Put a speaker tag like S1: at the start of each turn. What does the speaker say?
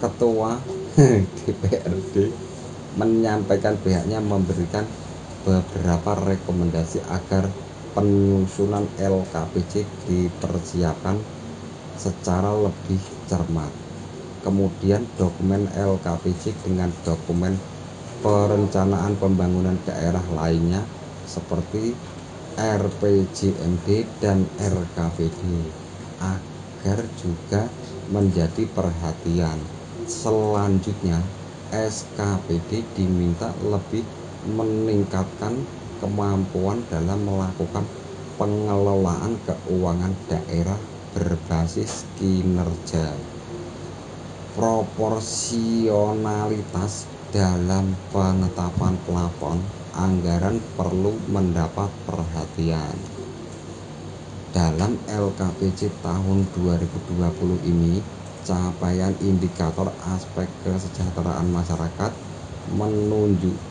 S1: Ketua DPRD menyampaikan pihaknya memberikan beberapa rekomendasi agar penyusunan LKPJ dipersiapkan secara lebih cermat. Kemudian dokumen LKPJ dengan dokumen perencanaan pembangunan daerah lainnya seperti RPJMD dan RKPD agar juga menjadi perhatian. Selanjutnya, SKPD diminta lebih meningkatkan kemampuan dalam melakukan pengelolaan keuangan daerah berbasis kinerja. Proporsionalitas dalam penetapan plafon anggaran perlu mendapat perhatian. Dalam LKPJ tahun 2020 ini, capaian indikator aspek kesejahteraan masyarakat menunjukkan